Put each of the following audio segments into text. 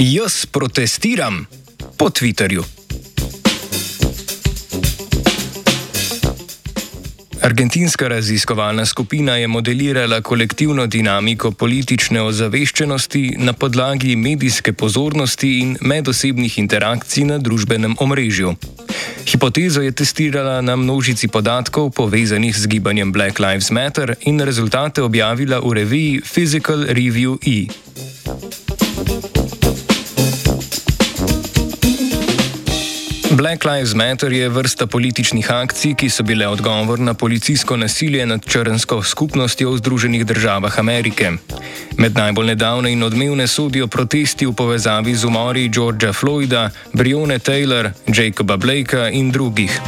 Jaz protestiram po Twitterju. Argentinska raziskovalna skupina je modelirala kolektivno dinamiko politične ozaveščenosti na podlagi medijske pozornosti in medosebnih interakcij na družbenem omrežju. Hipotezo je testirala na množici podatkov povezanih z gibanjem Black Lives Matter in rezultate objavila v reviji Physical Review E. Black Lives Matter je vrsta političnih akcij, ki so bile odgovor na policijsko nasilje nad črnsko skupnostjo v Združenih državah Amerike. Med najbolj nedavne in odmevne sodijo protesti v povezavi z umori Georgea Floyda, Brione Taylor, Jacoba Blakea in drugih.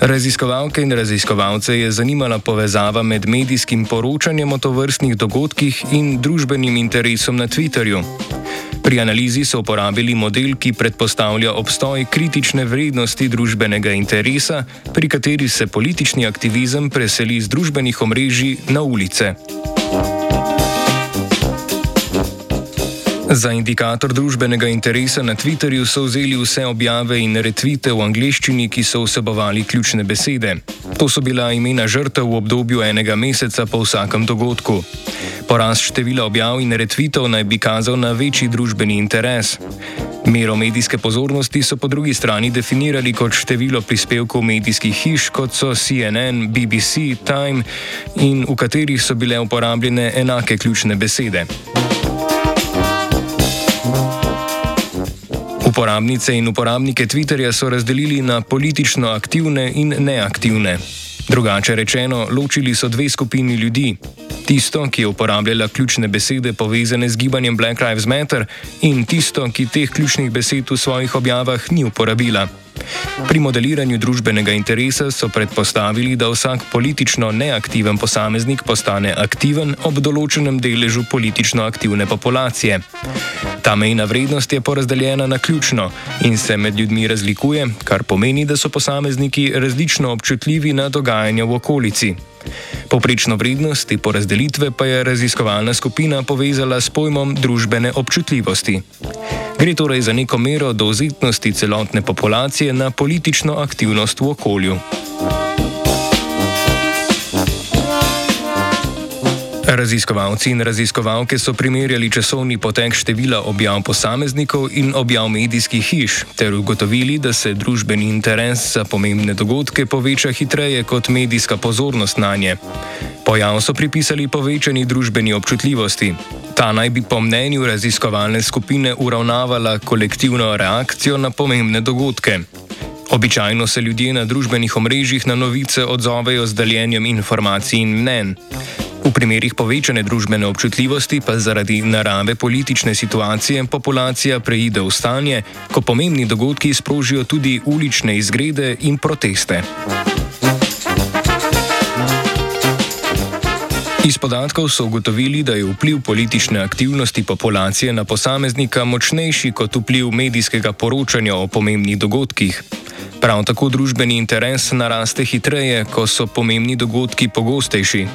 Raziskovalke in raziskovalce je zanimala povezava med medijskim poročanjem o tovrstnih dogodkih in družbenim interesom na Twitterju. Pri analizi so uporabili model, ki predpostavlja obstoj kritične vrednosti družbenega interesa, pri kateri se politični aktivizem preseli z družbenih omrežij na ulice. Za indikator družbenega interesa na Twitterju so vzeli vse objave in retvite v angleščini, ki so vsebovali ključne besede. To so bila imena žrtev v obdobju enega meseca po vsakem dogodku. Porast števila objav in retvitev naj bi kazal na večji družbeni interes. Mero medijske pozornosti so po drugi strani definirali kot število prispevkov medijskih hiš, kot so CNN, BBC, Time in v katerih so bile uporabljene enake ključne besede. Uporabnice in uporabnike Twitterja so razdelili na politično aktivne in neaktivne. Drugače rečeno, ločili so dve skupini ljudi. Tisto, ki je uporabljala ključne besede povezane z gibanjem Black Lives Matter, in tisto, ki teh ključnih besed v svojih objavah ni uporabila. Pri modeliranju družbenega interesa so predpostavili, da vsak politično neaktiven posameznik postane aktiven ob določenem deležu politično aktivne populacije. Ta mejna vrednost je porazdeljena na ključno in se med ljudmi razlikuje, kar pomeni, da so posamezniki različno občutljivi na dogajanje v okolici. Poprečno vrednost te porazdelitve pa je raziskovalna skupina povezala s pojmom družbene občutljivosti. Gre torej za neko mero dovzetnosti celotne populacije na politično aktivnost v okolju. Raziskovalci in raziskovalke so primerjali časovni potek števila objav posameznikov in objav medijskih hiš ter ugotovili, da se družbeni interes za pomembne dogodke poveča hitreje kot medijska pozornost na nje. Pojav so pripisali povečani družbeni občutljivosti. Ta naj bi po mnenju raziskovalne skupine uravnavala kolektivno reakcijo na pomembne dogodke. Običajno se ljudje na družbenih omrežjih na novice odzovejo z deljenjem informacij in mnen. V primerih povečane družbene občutljivosti pa zaradi narave politične situacije populacija preide v stanje, ko pomembni dogodki sprožijo tudi ulične izgrede in proteste. Iz podatkov so ugotovili, da je vpliv politične aktivnosti populacije na posameznika močnejši kot vpliv medijskega poročanja o pomembnih dogodkih. Prav tako družbeni interes naraste hitreje, ko so pomembni dogodki pogostejši.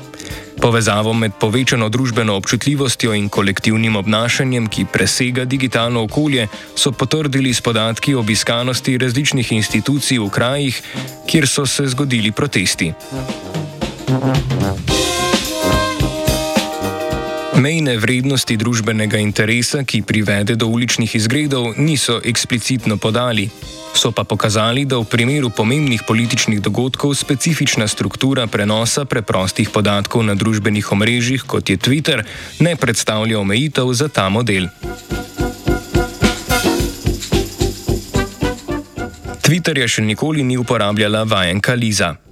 Povezavo med povečano družbeno občutljivostjo in kolektivnim obnašanjem, ki presega digitalno okolje, so potrdili s podatki obiskanosti različnih institucij v krajih, kjer so se zgodili protesti. Mejne vrednosti družbenega interesa, ki privede do uličnih izgredov, niso eksplicitno podali. So pa pokazali, da v primeru pomembnih političnih dogodkov specifična struktura prenosa preprostih podatkov na družbenih omrežjih, kot je Twitter, ne predstavlja omejitev za ta model. Twitter je še nikoli ni uporabljala vajenka Liza.